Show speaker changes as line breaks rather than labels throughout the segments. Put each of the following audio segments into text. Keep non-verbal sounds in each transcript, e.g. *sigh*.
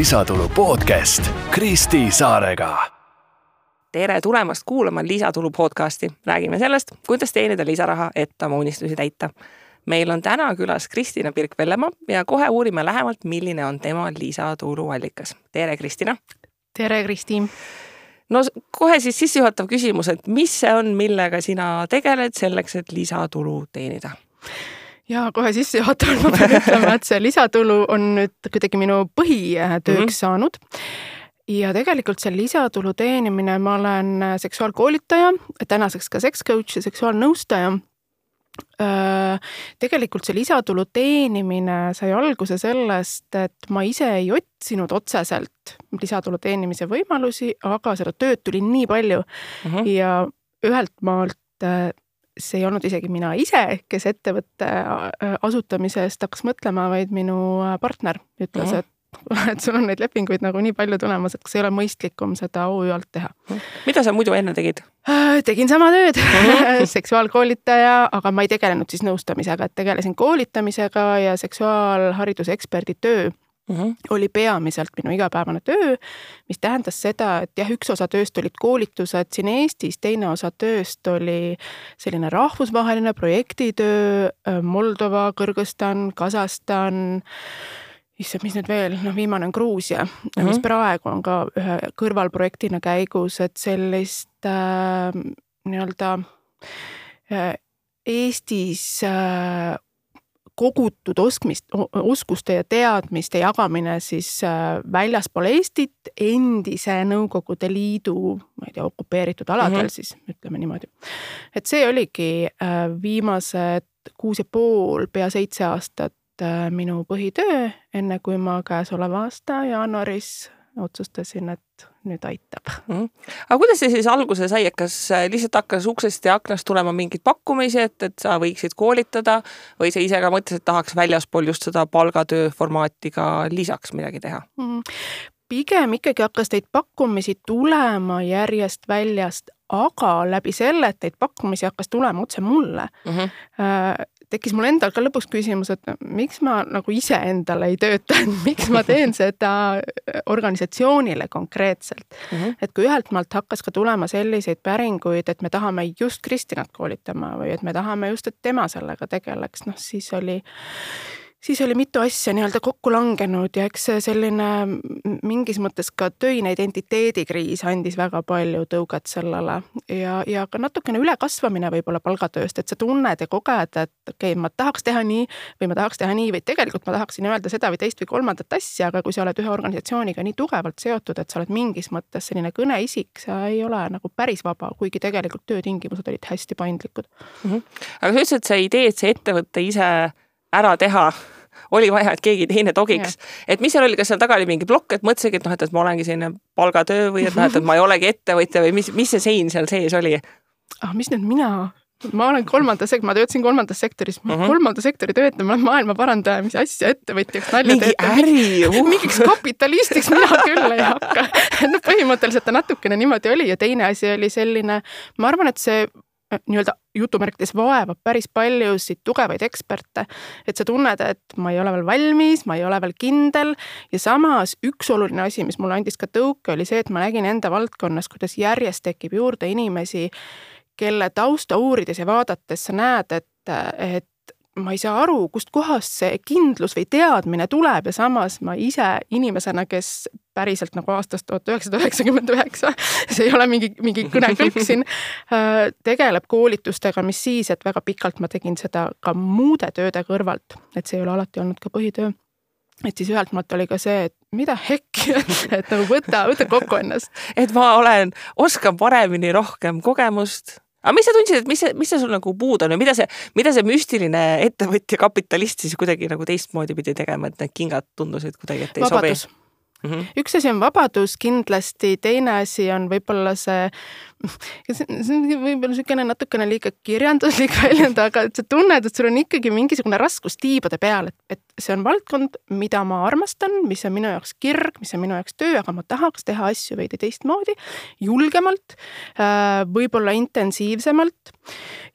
lisatulu podcast Kristi Saarega.
tere tulemast kuulama Lisatulu podcasti. räägime sellest, kuidas teenida lisaraha, et oma unistusi täita. meil on täna külas Kristina Pirk-Vellemaa ja kohe uurime lähemalt, milline on tema lisatuluallikas. tere, Kristina.
tere, Kristi
no kohe siis sissejuhatav küsimus, et mis see on, millega sina tegeled selleks, et lisatulu teenida?
Ja kohe sissejuhatavalt ma pean ütlema, et see lisatulu on nüüd kuidagi minu põhitööks mm -hmm. saanud. ja tegelikult see lisatulu teenimine, ma olen seksuaalkoolitaja, tänaseks ka sex coach ja seksuaalnõustaja tegelikult see lisatulu teenimine sai alguse sellest, et ma ise ei otsinud otseselt lisatulu teenimise võimalusi, aga seda tööd tuli nii palju uh -huh. ja ühelt maalt see ei olnud isegi mina ise, kes ettevõtte äh, asutamise eest hakkas mõtlema, vaid minu äh, partner ütles, et *laughs* et sul on neid lepinguid nagu nii palju tulemas, et kas ei ole mõistlikum seda OÜ alt teha.
mida sa muidu enne tegid?
Äh, tegin sama tööd *laughs* seksuaalkoolitaja, aga ma ei tegelenud siis nõustamisega, et tegelesin koolitamisega ja seksuaalhariduse eksperdi töö mm -hmm. oli peamiselt minu igapäevane töö, mis tähendas seda, et jah, üks osa tööst olid koolitused siin Eestis, teine osa tööst oli selline rahvusvaheline projektitöö äh, Moldova, Kõrgõzstan, Kasahstan issand, mis nüüd veel, noh, viimane on Gruusia mm, -hmm. mis praegu on ka ühe kõrvalprojektina käigus, et sellist äh, nii-öelda äh, Eestis äh, kogutud oskmist, oskuste ja teadmiste jagamine siis äh, väljaspool Eestit endise Nõukogude Liidu, ma ei tea, okupeeritud aladel mm -hmm. siis ütleme niimoodi. et see oligi äh, viimased kuus ja pool, pea seitse aastat äh, minu põhitöö, enne kui ma käesoleva aasta jaanuaris otsustasin, et nüüd aitab mm.
aga kuidas see siis alguse sai, et kas äh, lihtsalt hakkas uksest ja aknast tulema mingeid pakkumisi, et, et sa võiksid koolitada või sa ise ka mõtlesid, et tahaks väljaspool just seda palgatöö formaati ka lisaks midagi teha mm?
pigem ikkagi hakkas neid pakkumisi tulema järjest väljast, aga läbi selle, et neid pakkumisi hakkas tulema otse mulle mm, -hmm. Tekkis mul endal ka lõpuks küsimus, et miks ma nagu iseendale ei tööta, et *laughs* miks ma teen seda organisatsioonile konkreetselt mm. -hmm. et kui ühelt maalt hakkas ka tulema selliseid päringuid, et me tahame just Kristinat koolitama või et me tahame just, et tema sellega tegeleks, noh siis oli siis oli mitu asja nii-öelda kokku langenud ja eks selline mingis mõttes ka töine identiteedikriis andis väga palju tõuget sellele ja, ja ka natukene ülekasvamine võib-olla palgatööst, et sa tunned ja koged, et okei okay,, ma tahaks teha nii või ma tahaks teha nii või tegelikult ma tahaksin öelda seda või teist või kolmandat asja, aga kui sa oled ühe organisatsiooniga nii tugevalt seotud, et sa oled mingis mõttes selline kõneisik, sa ei ole nagu päris vaba, kuigi tegelikult töötingimused olid hästi paindlikud
mm. -hmm. aga sa ütlesid, et see idee, et see ettevõte ise ära teha, oli vaja, et keegi teine togiks. et mis seal oli, kas seal taga oli mingi plokk, et mõtlesidki, et noh, et, et ma olengi selline palgatöö või et noh, et, et ma ei olegi ettevõtja või mis, mis see sein seal sees oli?
ah, mis nüüd mina ma olen kolmandas, ma töötasin kolmandas sektoris uh, -huh. kolmanda sektori töötaja, ma olen maailma parandaja, mis asja ettevõtjaks, nalja
mingi äri *laughs* uh.
mingiks kapitalistiks mina küll ei hakka. *laughs* noh, põhimõtteliselt ta natukene niimoodi oli ja teine asi oli selline, ma arvan, et see nii-öelda jutumärkides vaevab päris paljusid tugevaid eksperte. et sa tunned, et ma ei ole veel valmis, ma ei ole veel kindel ja samas üks oluline asi, mis mulle andis ka tõuke, oli see, et ma nägin enda valdkonnas, kuidas järjest tekib juurde inimesi, kelle tausta uurides ja vaadates sa näed, et, et ma ei saa aru, kustkohast see kindlus või teadmine tuleb ja samas ma ise inimesena, kes päriselt nagu aastast tuhat üheksasada üheksakümmend üheksa, *laughs* see ei ole mingi, mingi kõnekõlk siin, *laughs* äh, tegeleb koolitustega, mis siis, et väga pikalt ma tegin seda ka muude tööde kõrvalt, et see ei ole alati olnud ka põhitöö et siis ühelt maalt oli ka see, et mida hekki, *laughs* et nagu võta, võta kokku ennast.
et ma olen, oskan paremini, rohkem kogemust aga mis sa tundsid, et mis see, mis see sul nagu puudu on ja mida see, mida see müstiline ettevõtja, kapitalist siis kuidagi nagu teistmoodi pidi tegema, et need kingad tundusid kuidagi, et ei
Vabadus. sobi? Mm -hmm. üks asi on vabadus kindlasti, teine asi on võib-olla see, see on võib-olla niisugune natukene liiga kirjanduslik *laughs* väljend, aga et sa tunned, et sul on ikkagi mingisugune raskus tiibade peal, et, et see on valdkond, mida ma armastan, mis on minu jaoks kirg, mis on minu jaoks töö, aga ma tahaks teha asju veidi teistmoodi, julgemalt, äh, võib-olla intensiivsemalt.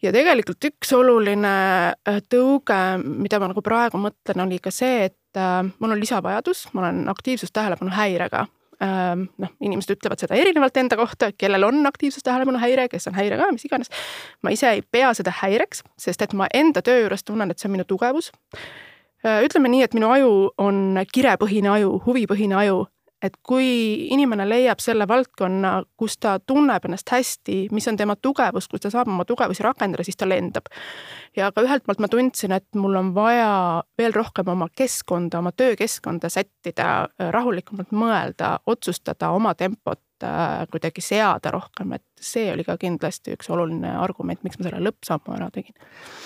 ja tegelikult üks oluline äh, tõuge, mida ma nagu praegu mõtlen, oli ka see, et äh, mul on lisavajadus, ma olen aktiivsustähelepanu häirega ähm, noh, inimesed ütlevad seda erinevalt enda kohta, kellel on aktiivsustähelepanu häire, kes on häirega, mis iganes. ma ise ei pea seda häireks, sest et ma enda töö juures tunnen, et see on minu tugevus. Äh, ütleme nii, et minu aju on kirepõhine aju, huvipõhine aju et kui inimene leiab selle valdkonna, kus ta tunneb ennast hästi, mis on tema tugevus, kus ta saab oma tugevusi rakendada, siis ta lendab. ja ka ühelt poolt ma tundsin, et mul on vaja veel rohkem oma keskkonda, oma töökeskkonda sättida, rahulikumalt mõelda, otsustada oma tempot, kuidagi seada rohkem, et see oli ka kindlasti üks oluline argument, miks ma selle lõppsammu ära tegin.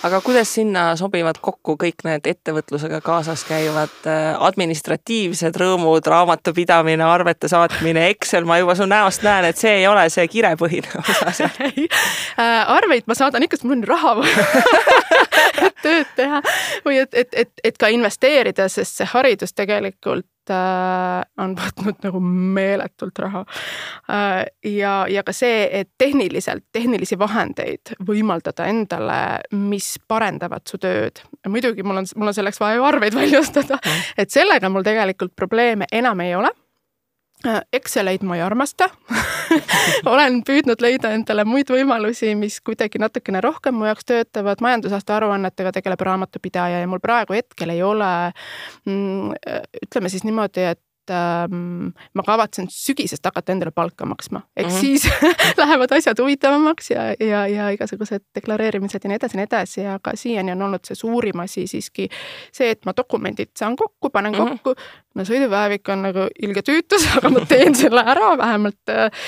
aga kuidas sinna sobivad kokku kõik need ettevõtlusega kaasas käivad äh, administratiivsed rõõmud, raamatupidamine, arvete saatmine, Excel, ma juba su näost näen, et see ei ole see kirepõhine osa seal. *laughs*
Äh, arveid ma saadan ikka, sest mul on raha vaja *laughs* tööd teha. Või et, et, et, et ka investeerida, sest see haridus tegelikult Äh, on võtnud nagu meeletult raha. Äh, ja, ja ka see, et tehniliselt, tehnilisi vahendeid võimaldada endale, mis parendavad su tööd. muidugi mul on, mul on selleks vaja ju arveid *laughs* väljastada, et sellega mul tegelikult probleeme enam ei ole Äh, Exceleid ma ei armasta *laughs* olen püüdnud leida endale muid võimalusi, mis kuidagi natukene rohkem mu jaoks töötavad. majandusaasta aruannetega tegeleb raamatupidaja ja mul praegu hetkel ei ole, mm, ütleme siis niimoodi, et ähm, ma kavatsen sügisest hakata endale palka maksma, ehk mm -hmm. siis *laughs* lähevad asjad huvitavamaks ja, ja, ja igasugused deklareerimised ja nii edasi ja nii edasi, aga siiani on olnud see suurim asi siiski see, et ma dokumendid saan kokku, panen mm -hmm. kokku, no sõidupäevik on nagu ilge tüütus, *laughs* aga ma teen selle ära, vähemalt äh,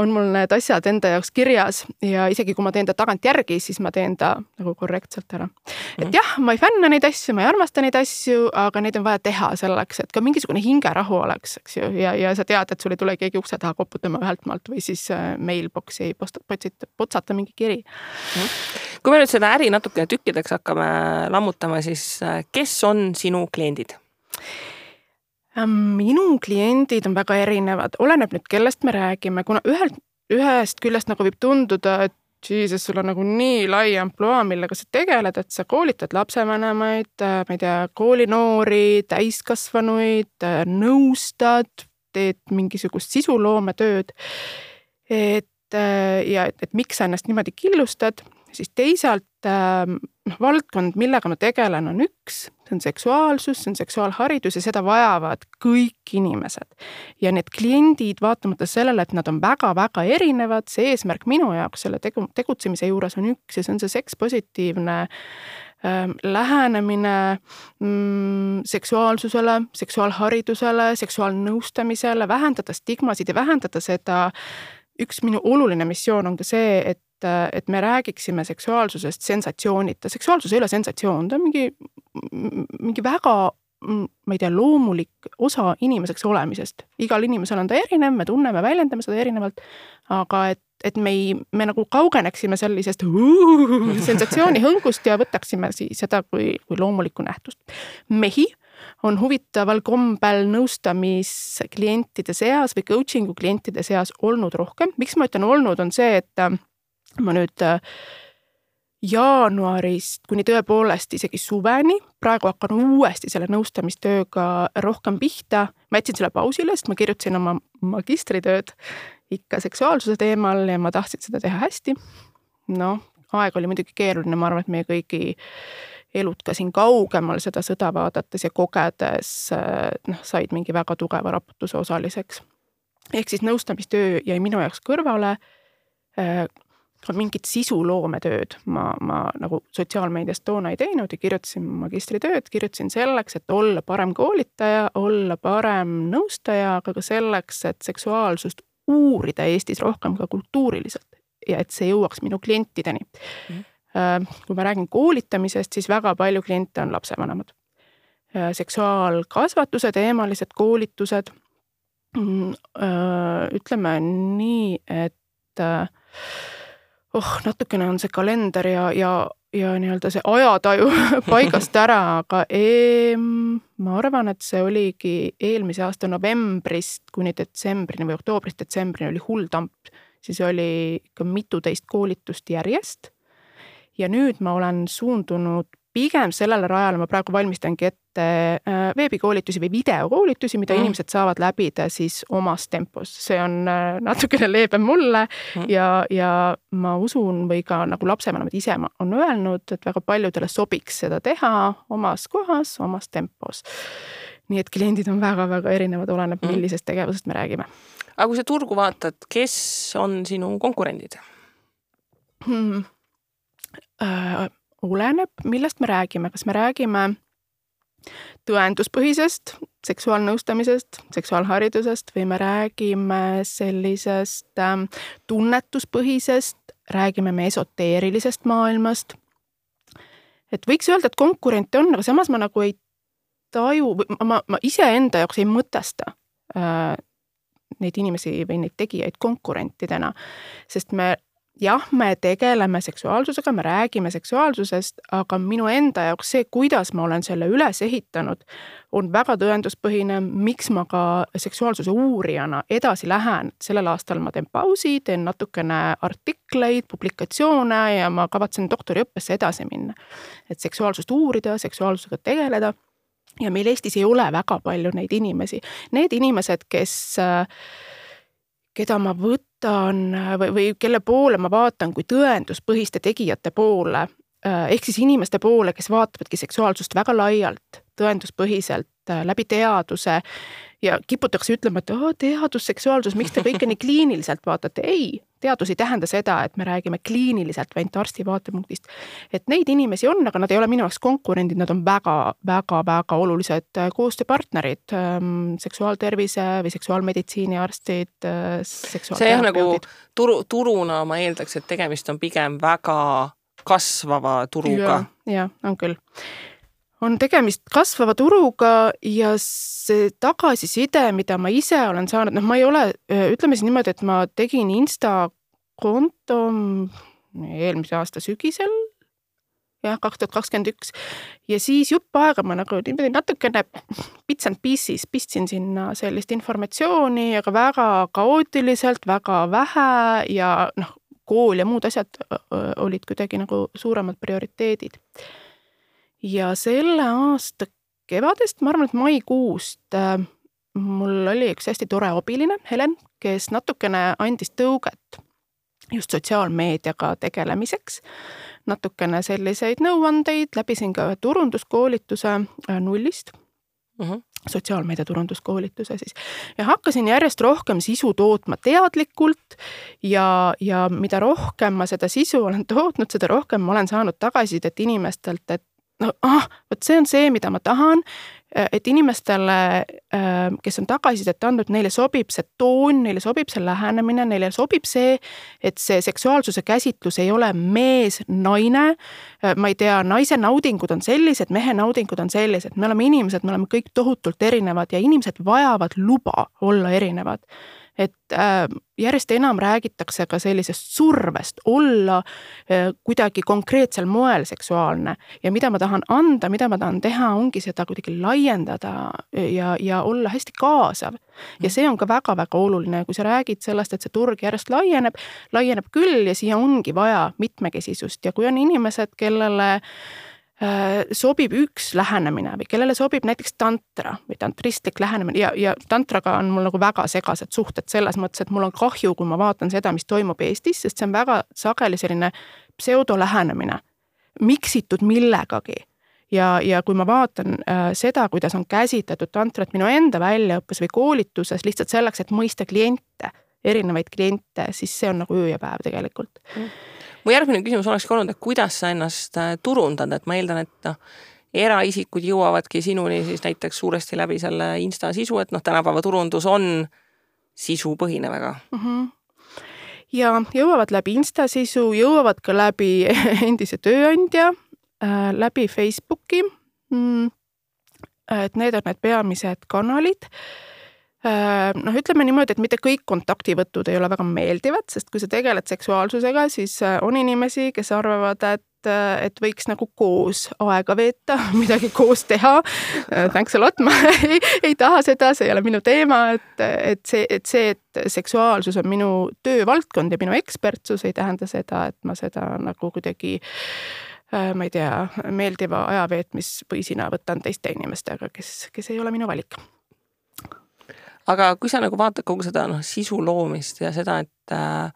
on mul need asjad enda jaoks kirjas ja isegi kui ma teen ta tagantjärgi, siis ma teen ta nagu korrektselt ära. et mhm. jah, ma ei fänna neid asju, ma ei armasta neid asju, aga neid on vaja teha selleks, et ka mingisugune hinge rahu oleks, eks ju, ja, ja sa tead, et sul ei tule keegi ukse taha koputama ühelt maalt või siis äh, mailbox'i ei posta, potsita, potsata mingi kiri.
kui me nüüd seda äri natukene tükkideks hakkame lammutama, siis äh, kes on sinu kliendid?
Minu kliendid on väga erinevad, oleneb nüüd, kellest me räägime, kuna ühelt, ühest küljest nagu võib tunduda, et Jesus, sul on nagu nii lai ampluaa, millega sa tegeled, et sa koolitad lapsevanemaid, äh, ma ei tea, koolinoori, täiskasvanuid, äh, nõustad, teed mingisugust sisuloometööd. et äh, ja et, et miks sa ennast niimoodi killustad, siis teisalt noh, valdkond, millega ma tegelen, on üks, see on seksuaalsus, see on seksuaalharidus ja seda vajavad kõik inimesed. ja need kliendid, vaatamata sellele, et nad on väga-väga erinevad, see eesmärk minu jaoks selle tegu, tegutsemise juures on üks ja see on see sekspositiivne ähm, lähenemine mm, seksuaalsusele, seksuaalharidusele, seksuaalnõustamisele, vähendada stigmasid ja vähendada seda üks minu oluline missioon on ka see, et et me räägiksime seksuaalsusest sensatsioonita, seksuaalsus ei ole sensatsioon, ta on mingi, mingi väga ma ei tea, loomulik osa inimeseks olemisest. igal inimesel on ta erinev, me tunneme, väljendame seda erinevalt, aga et, et me ei, me nagu kaugeneksime sellisest uh, sensatsioonihõngust ja võtaksime siis seda kui, kui loomulikku nähtust. mehi on huvitaval kombel nõustamisklientide seas või coaching'u klientide seas olnud rohkem. miks ma ütlen olnud, on see, et ma nüüd äh, jaanuarist kuni tõepoolest isegi suveni, praegu hakkan uuesti selle nõustamistööga rohkem pihta. ma jätsin selle pausile, sest ma kirjutasin oma magistritööd ikka seksuaalsuse teemal ja ma tahtsin seda teha hästi. noh, aeg oli muidugi keeruline, ma arvan, et meie kõigi elud ka siin kaugemal seda sõda vaadates ja kogedes äh, noh, said mingi väga tugeva raputuse osaliseks. ehk siis nõustamistöö jäi minu jaoks kõrvale äh, mingit sisuloometööd ma, ma nagu sotsiaalmeedias toona ei teinud ja kirjutasin magistritööd, kirjutasin selleks, et olla parem koolitaja, olla parem nõustaja, aga ka selleks, et seksuaalsust uurida Eestis rohkem ka kultuuriliselt ja et see jõuaks minu klientideni. Mm.. kui ma räägin koolitamisest, siis väga palju kliente on lapsevanemad. Äh, seksuaalkasvatuse teemalised koolitused, mm, äh, ütleme nii, et oh, natukene on see kalender ja, ja, ja nii-öelda see ajataju *laughs* paigast ära, aga eem, ma arvan, et see oligi eelmise aasta novembrist kuni detsembrini või oktoobrist-detsembrini oli hull tamp. siis oli ikka mituteist koolitust järjest. ja nüüd ma olen suundunud pigem sellele rajale ma praegu valmistangi ette äh, veebikoolitusi või videokoolitusi, mida mm. inimesed saavad läbida siis omas tempos. see on äh, natukene leebem mulle mm. ja, ja ma usun või ka nagu lapsevanemad ise on öelnud, et väga paljudele sobiks seda teha omas kohas, omas tempos. nii et kliendid on väga-väga erinevad, oleneb mm., millisest tegevusest me räägime.
aga kui sa turgu vaatad, kes on sinu konkurendid
hmm.? Oleneb, millest me räägime, kas me räägime tõenduspõhisest seksuaalnõustamisest, seksuaalharidusest või me räägime sellisest ähm, tunnetuspõhisest, räägime me esoteerilisest maailmast. et võiks öelda, et konkurente on, aga samas ma nagu ei taju, ma, ma iseenda jaoks ei mõtesta äh, neid inimesi või neid tegijaid konkurentidena, sest me jah, me tegeleme seksuaalsusega, me räägime seksuaalsusest, aga minu enda jaoks see, kuidas ma olen selle üles ehitanud, on väga tõenduspõhine, miks ma ka seksuaalsuse uurijana edasi lähen. sellel aastal ma teen pausi, teen natukene artikleid, publikatsioone ja ma kavatsen doktoriõppesse edasi minna. et seksuaalsust uurida, seksuaalsusega tegeleda ja meil Eestis ei ole väga palju neid inimesi. Need inimesed, kes äh, keda ma võtan või, või kelle poole ma vaatan kui tõenduspõhiste tegijate poole, äh, ehk siis inimeste poole, kes vaatavadki seksuaalsust väga laialt, tõenduspõhiselt, äh, läbi teaduse ja kiputakse ütlema, et teadus, seksuaalsus, miks te kõike nii kliiniliselt vaatate. ei, teadus ei tähenda seda, et me räägime kliiniliselt ainult arsti vaatepunktist. et neid inimesi on, aga nad ei ole minu jaoks konkurendid, nad on väga-väga-väga olulised äh, koostööpartnerid, ähm, seksuaaltervise või seksuaalmeditsiini arstid, äh,
see jah, nagu turu, turuna ma eeldaks, et tegemist on pigem väga kasvava turuga ja,.
jah, on küll on tegemist kasvava turuga ja see tagasiside, mida ma ise olen saanud, noh, ma ei ole, ütleme siis niimoodi, et ma tegin Insta konto eelmise aasta sügisel, jah, kaks tuhat kakskümmend üks. ja siis jupp aega ma nagu niimoodi natukene bits and pieces pistsin sinna sellist informatsiooni, aga väga kaootiliselt, väga vähe ja noh, kool ja muud asjad olid kuidagi nagu suuremad prioriteedid ja selle aasta kevadest, ma arvan, et maikuust äh, mul oli üks hästi tore abiline, Helen, kes natukene andis tõuget just sotsiaalmeediaga tegelemiseks. natukene selliseid nõuandeid, läbisin ka ühe turunduskoolituse äh, nullist uh. -huh sotsiaalmeedia turunduskoolituse siis ja hakkasin järjest rohkem sisu tootma teadlikult ja, ja mida rohkem ma seda sisu olen *laughs* tootnud, seda rohkem ma olen saanud tagasisidet inimestelt, et no ah, vot see on see, mida ma tahan, et inimestele, äh, kes on tagasisidet andnud, neile sobib see toon, neile sobib see lähenemine, neile sobib see, et see seksuaalsuse käsitlus ei ole mees-naine. Äh, ma ei tea, naise naudingud on sellised, mehe naudingud on sellised, me oleme inimesed, me oleme kõik tohutult erinevad ja inimesed vajavad luba olla erinevad et äh, järjest enam räägitakse ka sellisest survest olla äh, kuidagi konkreetsel moel seksuaalne ja mida ma tahan anda, mida ma tahan teha, ongi seda kuidagi laiendada ja, ja olla hästi kaasav. ja see on ka väga-väga oluline, kui sa räägid sellest, et see turg järjest laieneb, laieneb küll ja siia ongi vaja mitmekesisust ja kui on inimesed, kellele Äh, sobib üks lähenemine või kellele sobib näiteks tantra või tantristlik lähenemine ja, ja tantraga on mul nagu väga segased suhted selles mõttes, et mul on kahju, kui ma vaatan seda, mis toimub Eestis, sest see on väga sageli selline pseudolähenemine, miksitud millegagi. Ja, ja kui ma vaatan äh, seda, kuidas on käsitletud tantrat minu enda väljaõppes või koolituses lihtsalt selleks, et mõista kliente, erinevaid kliente, siis see on nagu öö ja päev tegelikult. Mm
mu järgmine küsimus olekski olnud, et kuidas sa ennast äh, turundad, et ma eeldan, et noh, eraisikud jõuavadki sinuni siis näiteks suuresti läbi selle Insta sisu, et noh, tänapäeva turundus on sisupõhine väga mm. -hmm
ja jõuavad läbi Insta sisu, jõuavad ka läbi *laughs* endise tööandja äh,, läbi Facebooki mm,. et need on need peamised kanalid äh, Äh, noh, ütleme niimoodi, et mitte kõik kontaktivõtud ei ole väga meeldivad, sest kui sa tegeled seksuaalsusega, siis äh, on inimesi, kes arvavad, et äh, et võiks nagu koos aega veeta, *laughs* midagi koos teha. Thanks a lot, ma *laughs* ei, ei taha seda, see ei ole minu teema, et, et see, et see, et seksuaalsus on minu töövaldkond ja minu ekspertsus, ei tähenda seda, et ma seda nagu kuidagi ma ei tea, meeldiva ajaveetmisvõisina võtan teiste inimestega, kes, kes ei ole minu valik
aga kui sa nagu vaatad kogu seda noh, sisu loomist ja seda, et äh,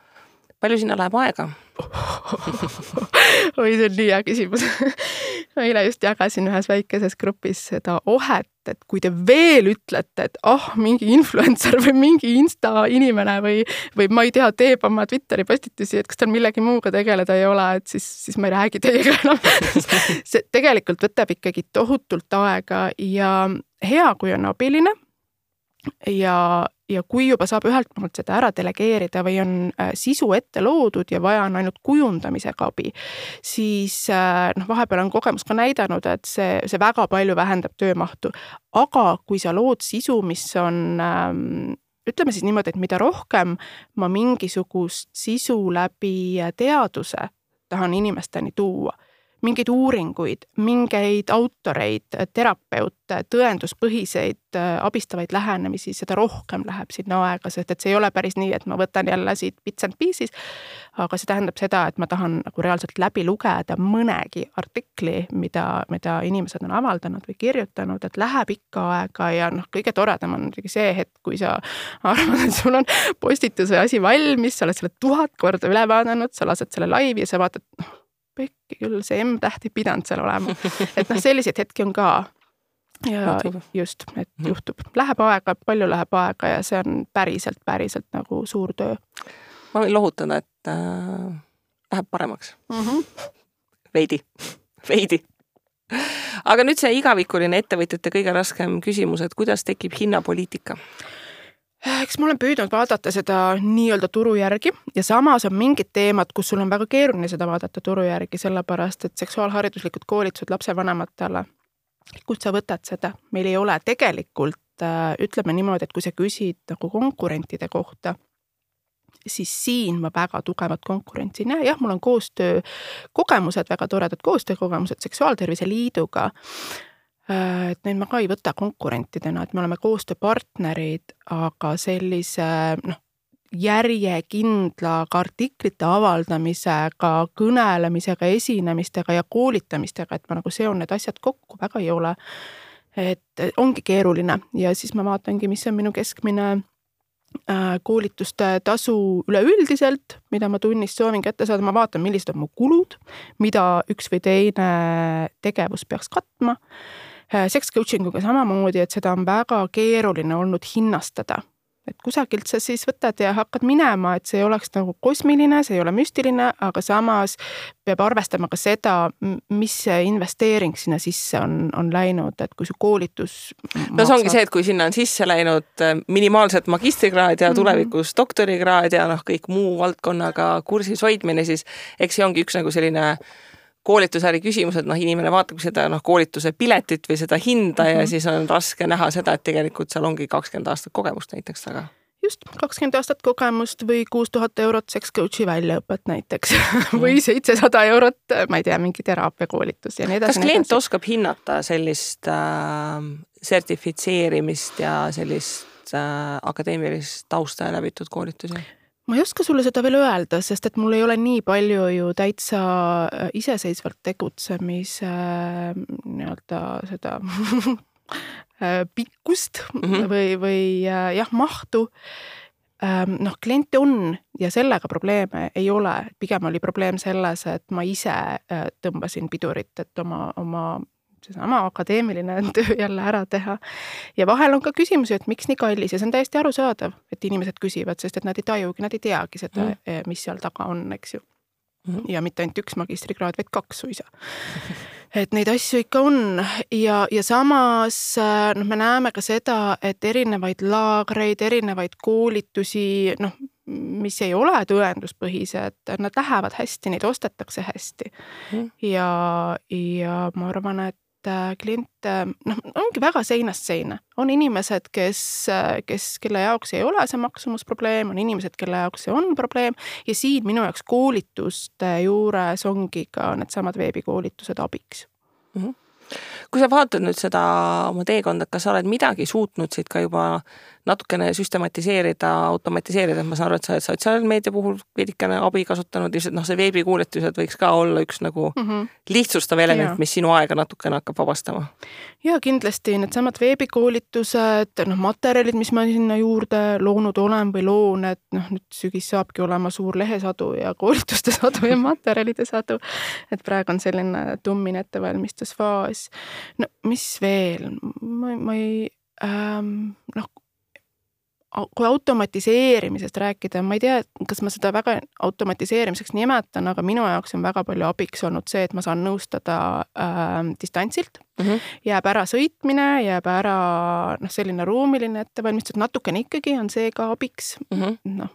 palju sinna läheb aega? *laughs*
Oi, see on nii hea küsimus. *laughs* Ma eile just jagasin ühes väikeses grupis seda ohet, et kui te veel ütlete, et ah oh,, mingi influencer või mingi insta inimene või, või ma ei tea, teeb oma Twitteri postitusi, et kas tal millegi muuga tegeleda ei ole, et siis, siis ma ei räägi teiega *laughs* enam. See tegelikult võtab ikkagi tohutult aega ja hea, kui on abiline ja, ja kui juba saab ühelt poolt seda ära delegeerida või on äh, sisu ette loodud ja vaja on ainult kujundamisega abi, siis äh, noh, vahepeal on kogemus ka näidanud, et see, see väga palju vähendab töömahtu. aga kui sa lood sisu, mis on ähm, ütleme siis niimoodi, et mida rohkem ma mingisugust sisu läbi teaduse tahan inimesteni tuua mingeid uuringuid, mingeid autoreid, terapeute, tõenduspõhiseid äh, abistavaid lähenemisi, seda rohkem läheb sinna aega, sest et see ei ole päris nii, et ma võtan jälle siit bits and pieces. aga see tähendab seda, et ma tahan nagu reaalselt läbi lugeda mõnegi artikli, mida, mida inimesed on avaldanud või kirjutanud, et läheb ikka aega ja noh, kõige toredam on muidugi see hetk, kui sa arvad, et sul on postitus või asi valmis, sa oled selle tuhat korda üle vaadanud, sa lased selle laivi ja sa vaatad, noh pekki küll, see M-täht ei pidanud seal olema. et noh, selliseid hetki on ka. ja just, et mhm. juhtub, läheb aega, palju läheb aega ja see on päriselt, päriselt nagu suur töö.
ma võin lohutada, et äh, läheb paremaks mm. -hmm. veidi, veidi aga nüüd see igavikuline ettevõtjate kõige raskem küsimus, et kuidas tekib hinnapoliitika?
Eks ma olen püüdnud vaadata seda nii-öelda turu järgi ja samas on mingid teemad, kus sul on väga keeruline seda vaadata turu järgi, sellepärast et seksuaalhariduslikud koolitused lapsevanematele, kust sa võtad seda, meil ei ole tegelikult, äh, ütleme niimoodi, et kui sa küsid nagu konkurentide kohta, siis siin ma väga tugevat konkurentsi ei näe, jah, mul on koostöökogemused, väga toredad koostöökogemused Seksuaaltervise Liiduga et neid ma ka ei võta konkurentidena, et me oleme koostööpartnerid, aga sellise noh, järjekindla ka artiklite avaldamisega, kõnelemisega, esinemistega ja koolitamistega, et ma nagu seon need asjad kokku, väga ei ole. et ongi keeruline ja siis ma vaatangi, mis on minu keskmine äh, koolituste tasu üleüldiselt, mida ma tunnis soovin kätte saada, ma vaatan, millised on mu kulud, mida üks või teine tegevus peaks katma Äh, sex coaching uga samamoodi, et seda on väga keeruline olnud hinnastada. et kusagilt sa siis võtad ja hakkad minema, et see ei oleks nagu kosmiline, see ei ole müstiline, aga samas peab arvestama ka seda, mis see investeering sinna sisse on, on läinud, et kui su koolitus
no see ongi see, et kui sinna on sisse läinud äh, minimaalselt magistrikraad ja mm -hmm. tulevikus doktorikraad ja noh, kõik muu valdkonnaga kursis hoidmine, siis eks see ongi üks nagu selline koolitusäri küsimus, et noh, inimene vaatab seda noh, koolituse piletit või seda hinda mm -hmm. ja mhm. siis on raske näha seda, et tegelikult seal ongi kakskümmend aastat kogemust näiteks taga
just, kakskümmend aastat kogemust või kuus tuhat eurot sex coach'i väljaõpet näiteks *laughs* või mhm. seitsesada eurot, ma ei tea, mingi teraapiakoolitus ja nii edasi.
kas klient oskab hinnata sellist äh, sertifitseerimist ja sellist äh, akadeemilist tausta ja läbitud koolitusi?
Ma ei oska sulle seda veel öelda, sest et mul ei ole nii palju ju täitsa äh, iseseisvalt tegutsemise äh, nii-öelda seda *laughs* äh, pikkust mm -hmm. või, või jah, mahtu ähm, noh, kliente on ja sellega probleeme ei ole, pigem oli probleem selles, et ma ise tõmbasin pidurit, et oma, oma seesama akadeemiline *laughs* töö jälle ära teha. ja vahel on ka küsimusi, et miks nii kallis ja see on täiesti arusaadav, et inimesed küsivad, sest et nad ei tajugi, nad ei teagi seda mm., mis seal taga on, eks ju mm. -hmm. ja mitte ainult üks magistrikraad, vaid kaks suisa. et neid asju ikka on ja, ja samas noh, me näeme ka seda, et erinevaid laagreid, erinevaid koolitusi, noh, mis ei ole tõenduspõhised, nad lähevad hästi, neid ostetakse hästi mm.. ja, ja ma arvan, et Äh, kliente, noh, ongi väga seinast seina. on inimesed, kes, äh, kes, kelle jaoks ei ole see maksumusprobleem, on inimesed, kelle jaoks see on probleem ja siin minu jaoks koolituste juures ongi ka needsamad veebikoolitused abiks mm. -hmm
kui sa vaatad nüüd seda oma teekonda, kas sa oled midagi suutnud siit ka juba natukene süstematiseerida, automatiseerida, ma saan aru, et sa oled sotsiaalmeedia puhul veidikene abi kasutanud, lihtsalt noh, see veebikuuletused võiks ka olla üks nagu mm -hmm. lihtsustav element, mis sinu aega natukene hakkab vabastama.
ja kindlasti needsamad veebikoolitused, noh, materjalid, mis ma sinna juurde loonud olen või loon, et noh, nüüd sügis saabki olema suur lehesadu ja koolituste *laughs* sadu ja materjalide sadu. et praegu on selline tummine ettevalmistusfaas. no mis veel, ma, ma ei ähm,, noh kui automatiseerimisest rääkida, ma ei tea, kas ma seda väga automatiseerimiseks nimetan, aga minu jaoks on väga palju abiks olnud see, et ma saan nõustada äh, distantsilt. Mm. -hmm. jääb ära sõitmine, jääb ära noh, selline ruumiline ettevalmistus, natukene ikkagi on see ka abiks. Mm -hmm.. noh,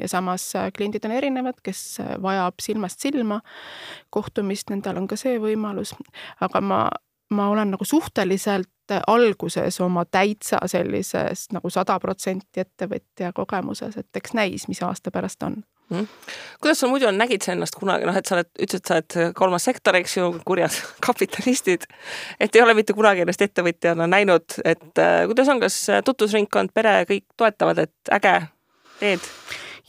ja samas äh, kliendid on erinevad, kes vajab silmast silma. Kohtumist, nendel on ka see võimalus, aga ma ma olen nagu suhteliselt alguses oma täitsa sellises nagu sada protsenti ettevõtja kogemuses, et eks näis, mis aasta pärast on.
Mm.. kuidas sul muidu on, nägid sa ennast kunagi, noh, et sa oled, ütlesid, sa oled kolmas sektor, eks ju, kurjad *laughs* kapitalistid, et ei ole mitte kunagi ennast ettevõtjana näinud, et äh, kuidas on, kas tutvusringkond, pere, kõik toetavad, et äge, teed?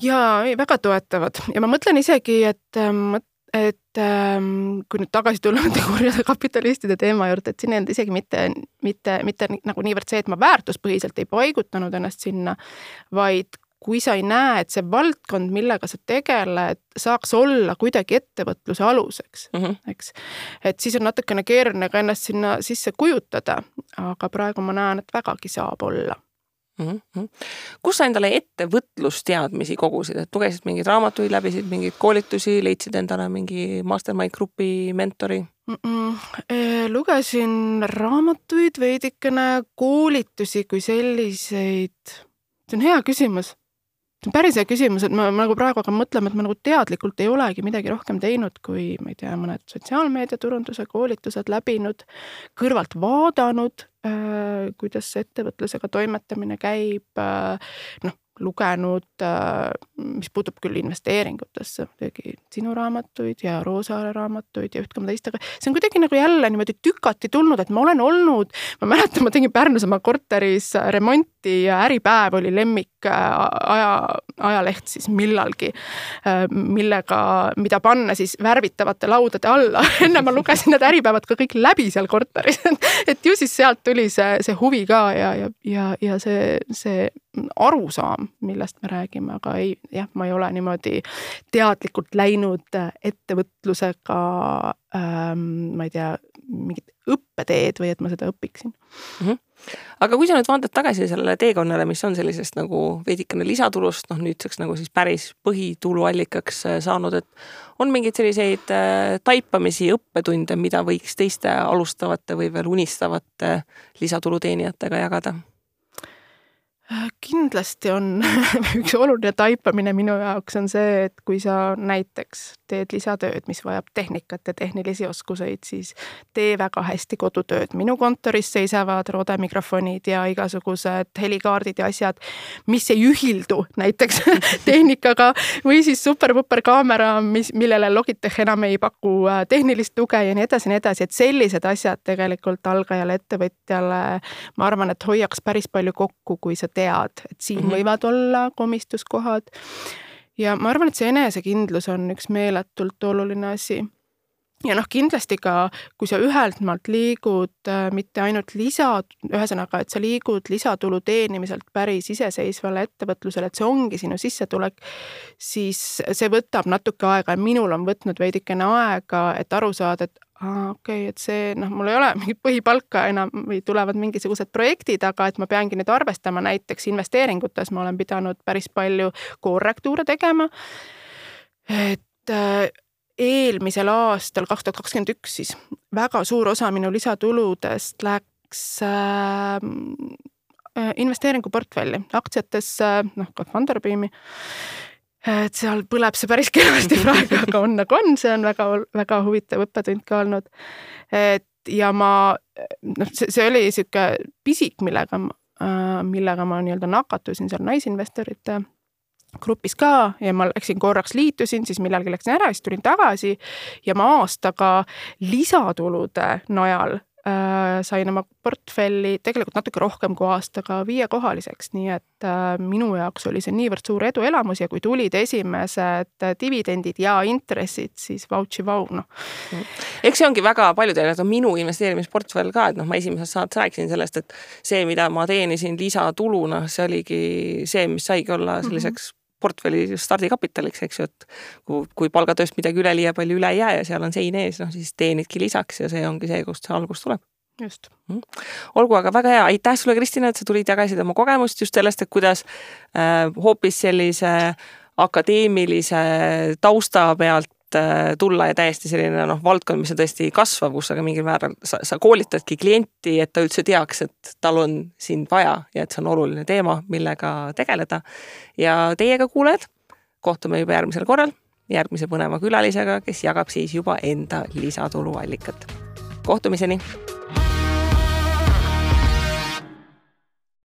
jaa, väga toetavad. Ja ma mõtlen isegi, et ähm, et ähm, kui nüüd tagasi tulla *laughs* nende kurjade kapitalistide teema juurde, et siin ei olnud isegi mitte, mitte, mitte nagu niivõrd see, et ma väärtuspõhiselt ei paigutanud ennast sinna, vaid kui sa ei näe, et see valdkond, millega sa tegeled, saaks olla kuidagi ettevõtluse aluseks mm, -hmm. eks. et siis on natukene keeruline ka ennast sinna sisse kujutada, aga praegu ma näen, et vägagi saab olla
mm. -hmm. kus sa endale ettevõtlusteadmisi kogusid, et lugesid mingeid raamatuid, läbisid mingeid koolitusi, leidsid endale mingi mastermind grupi mentori mm?
-mm. lugesin raamatuid veidikene, koolitusi kui selliseid. see on hea küsimus see on päris hea küsimus, et ma nagu praegu hakkan mõtlema, et ma nagu teadlikult ei olegi midagi rohkem teinud, kui ma ei tea, mõned sotsiaalmeedia turunduse koolitused läbinud, kõrvalt vaadanud kuidas ettevõtlusega toimetamine käib äh,, noh, lugenud, äh, mis puutub küll investeeringutesse, muidugi sinu raamatuid ja Roosaare raamatuid ja üht koma teist, aga see on kuidagi nagu jälle niimoodi tükati tulnud, et ma olen olnud, ma mäletan, ma tegin Pärnus oma korteris remonti ja Äripäev oli lemmik äh, aja, ajaleht siis millalgi, äh, millega, mida panna siis värvitavate laudade alla. *laughs* Enne ma lugesin need Äripäevad ka kõik läbi seal korteris. *laughs* Et ju siis sealt tuli see, see huvi ka ja, ja, ja, ja see, see arusaam, millest me räägime, aga ei, jah, ma ei ole niimoodi teadlikult läinud äh, ettevõtlusega ähm,, ma ei tea, mingit õppeteed või et ma seda õpiksin mm.
-hmm. aga kui sa nüüd vaatad tagasi sellele teekonnale, mis on sellisest nagu veidikene lisatulust, noh nüüdseks nagu siis päris põhituluallikaks äh, saanud, et on mingeid selliseid äh, taipamisi, õppetunde, mida võiks teiste alustavate või veel unistavate lisatuluteenijatega jagada?
Kindlasti on *laughs* üks oluline taipamine minu jaoks on see, et kui sa näiteks teed lisatööd, mis vajab tehnikat ja tehnilisi oskuseid, siis tee väga hästi kodutööd. minu kontoris seisavad roodemikrofonid ja igasugused helikaardid ja asjad, mis ei ühildu näiteks *laughs* tehnikaga või siis super-puper kaamera, mis, millele Logitech enam ei paku äh, tehnilist tuge ja nii edasi ja nii edasi, et sellised asjad tegelikult algajale ettevõtjale, ma arvan, et hoiaks päris palju kokku, kui sa tead, et siin mm -hmm. võivad olla komistuskohad. ja ma arvan, et see enesekindlus on üks meeletult oluline asi ja noh, kindlasti ka, kui sa ühelt maalt liigud äh, mitte ainult lisa, ühesõnaga, et sa liigud lisatulu teenimiselt päris iseseisvale ettevõtlusele, et see ongi sinu sissetulek, siis see võtab natuke aega ja minul on võtnud veidikene aega, et aru saada, et aa, okei okay,, et see noh, mul ei ole *laughs* mingit põhipalka enam või tulevad mingisugused projektid, aga et ma peangi nüüd arvestama näiteks investeeringutes, ma olen pidanud päris palju korrektuure tegema. et äh, eelmisel aastal, kaks tuhat kakskümmend üks siis, väga suur osa minu lisatuludest läks äh, investeeringuportfelli, aktsiatesse, noh ka Funderbeami et seal põleb see päris kenasti praegu, aga on nagu on, see on väga, väga huvitav õppetund ka olnud. et ja ma, noh, see, see oli niisugune pisik, millega, millega ma nii-öelda nakatusin seal naisinvestorite grupis ka ja ma läksin korraks liitusin, siis millalgi läksin ära, siis tulin tagasi ja ma aastaga lisatulude najal äh, sain oma portfelli tegelikult natuke rohkem kui aastaga viiekohaliseks, nii et äh, minu jaoks oli see niivõrd suur eduelamus ja kui tulid esimesed dividendid ja intressid, siis vautši vau, noh.
eks see ongi väga paljudele, et on minu investeerimisportfell ka, et noh, ma esimeses saates rääkisin sellest, et see, mida ma teenisin lisatuluna, see oligi see, mis saigi olla selliseks mm -hmm portfelli stardikapitaliks, eks ju, et kui, kui palgatööst midagi üleliia palju üle ei jää ja seal on sein ees, noh siis teenidki lisaks ja see ongi see, kust see algus tuleb.
Just.
Mm.. olgu, aga väga hea, aitäh sulle, Kristina, et sa tulid, jagasid oma kogemust just sellest, et kuidas äh, hoopis sellise akadeemilise tausta pealt tulla ja täiesti selline noh, valdkond, mis on tõesti kasvav, kus aga mingil määral sa, sa koolitadki klienti, et ta üldse teaks, et tal on sind vaja ja et see on oluline teema, millega tegeleda. ja teiega, kuulajad, kohtume juba järgmisel korral järgmise põneva külalisega, kes jagab siis juba enda lisatuluallikat. kohtumiseni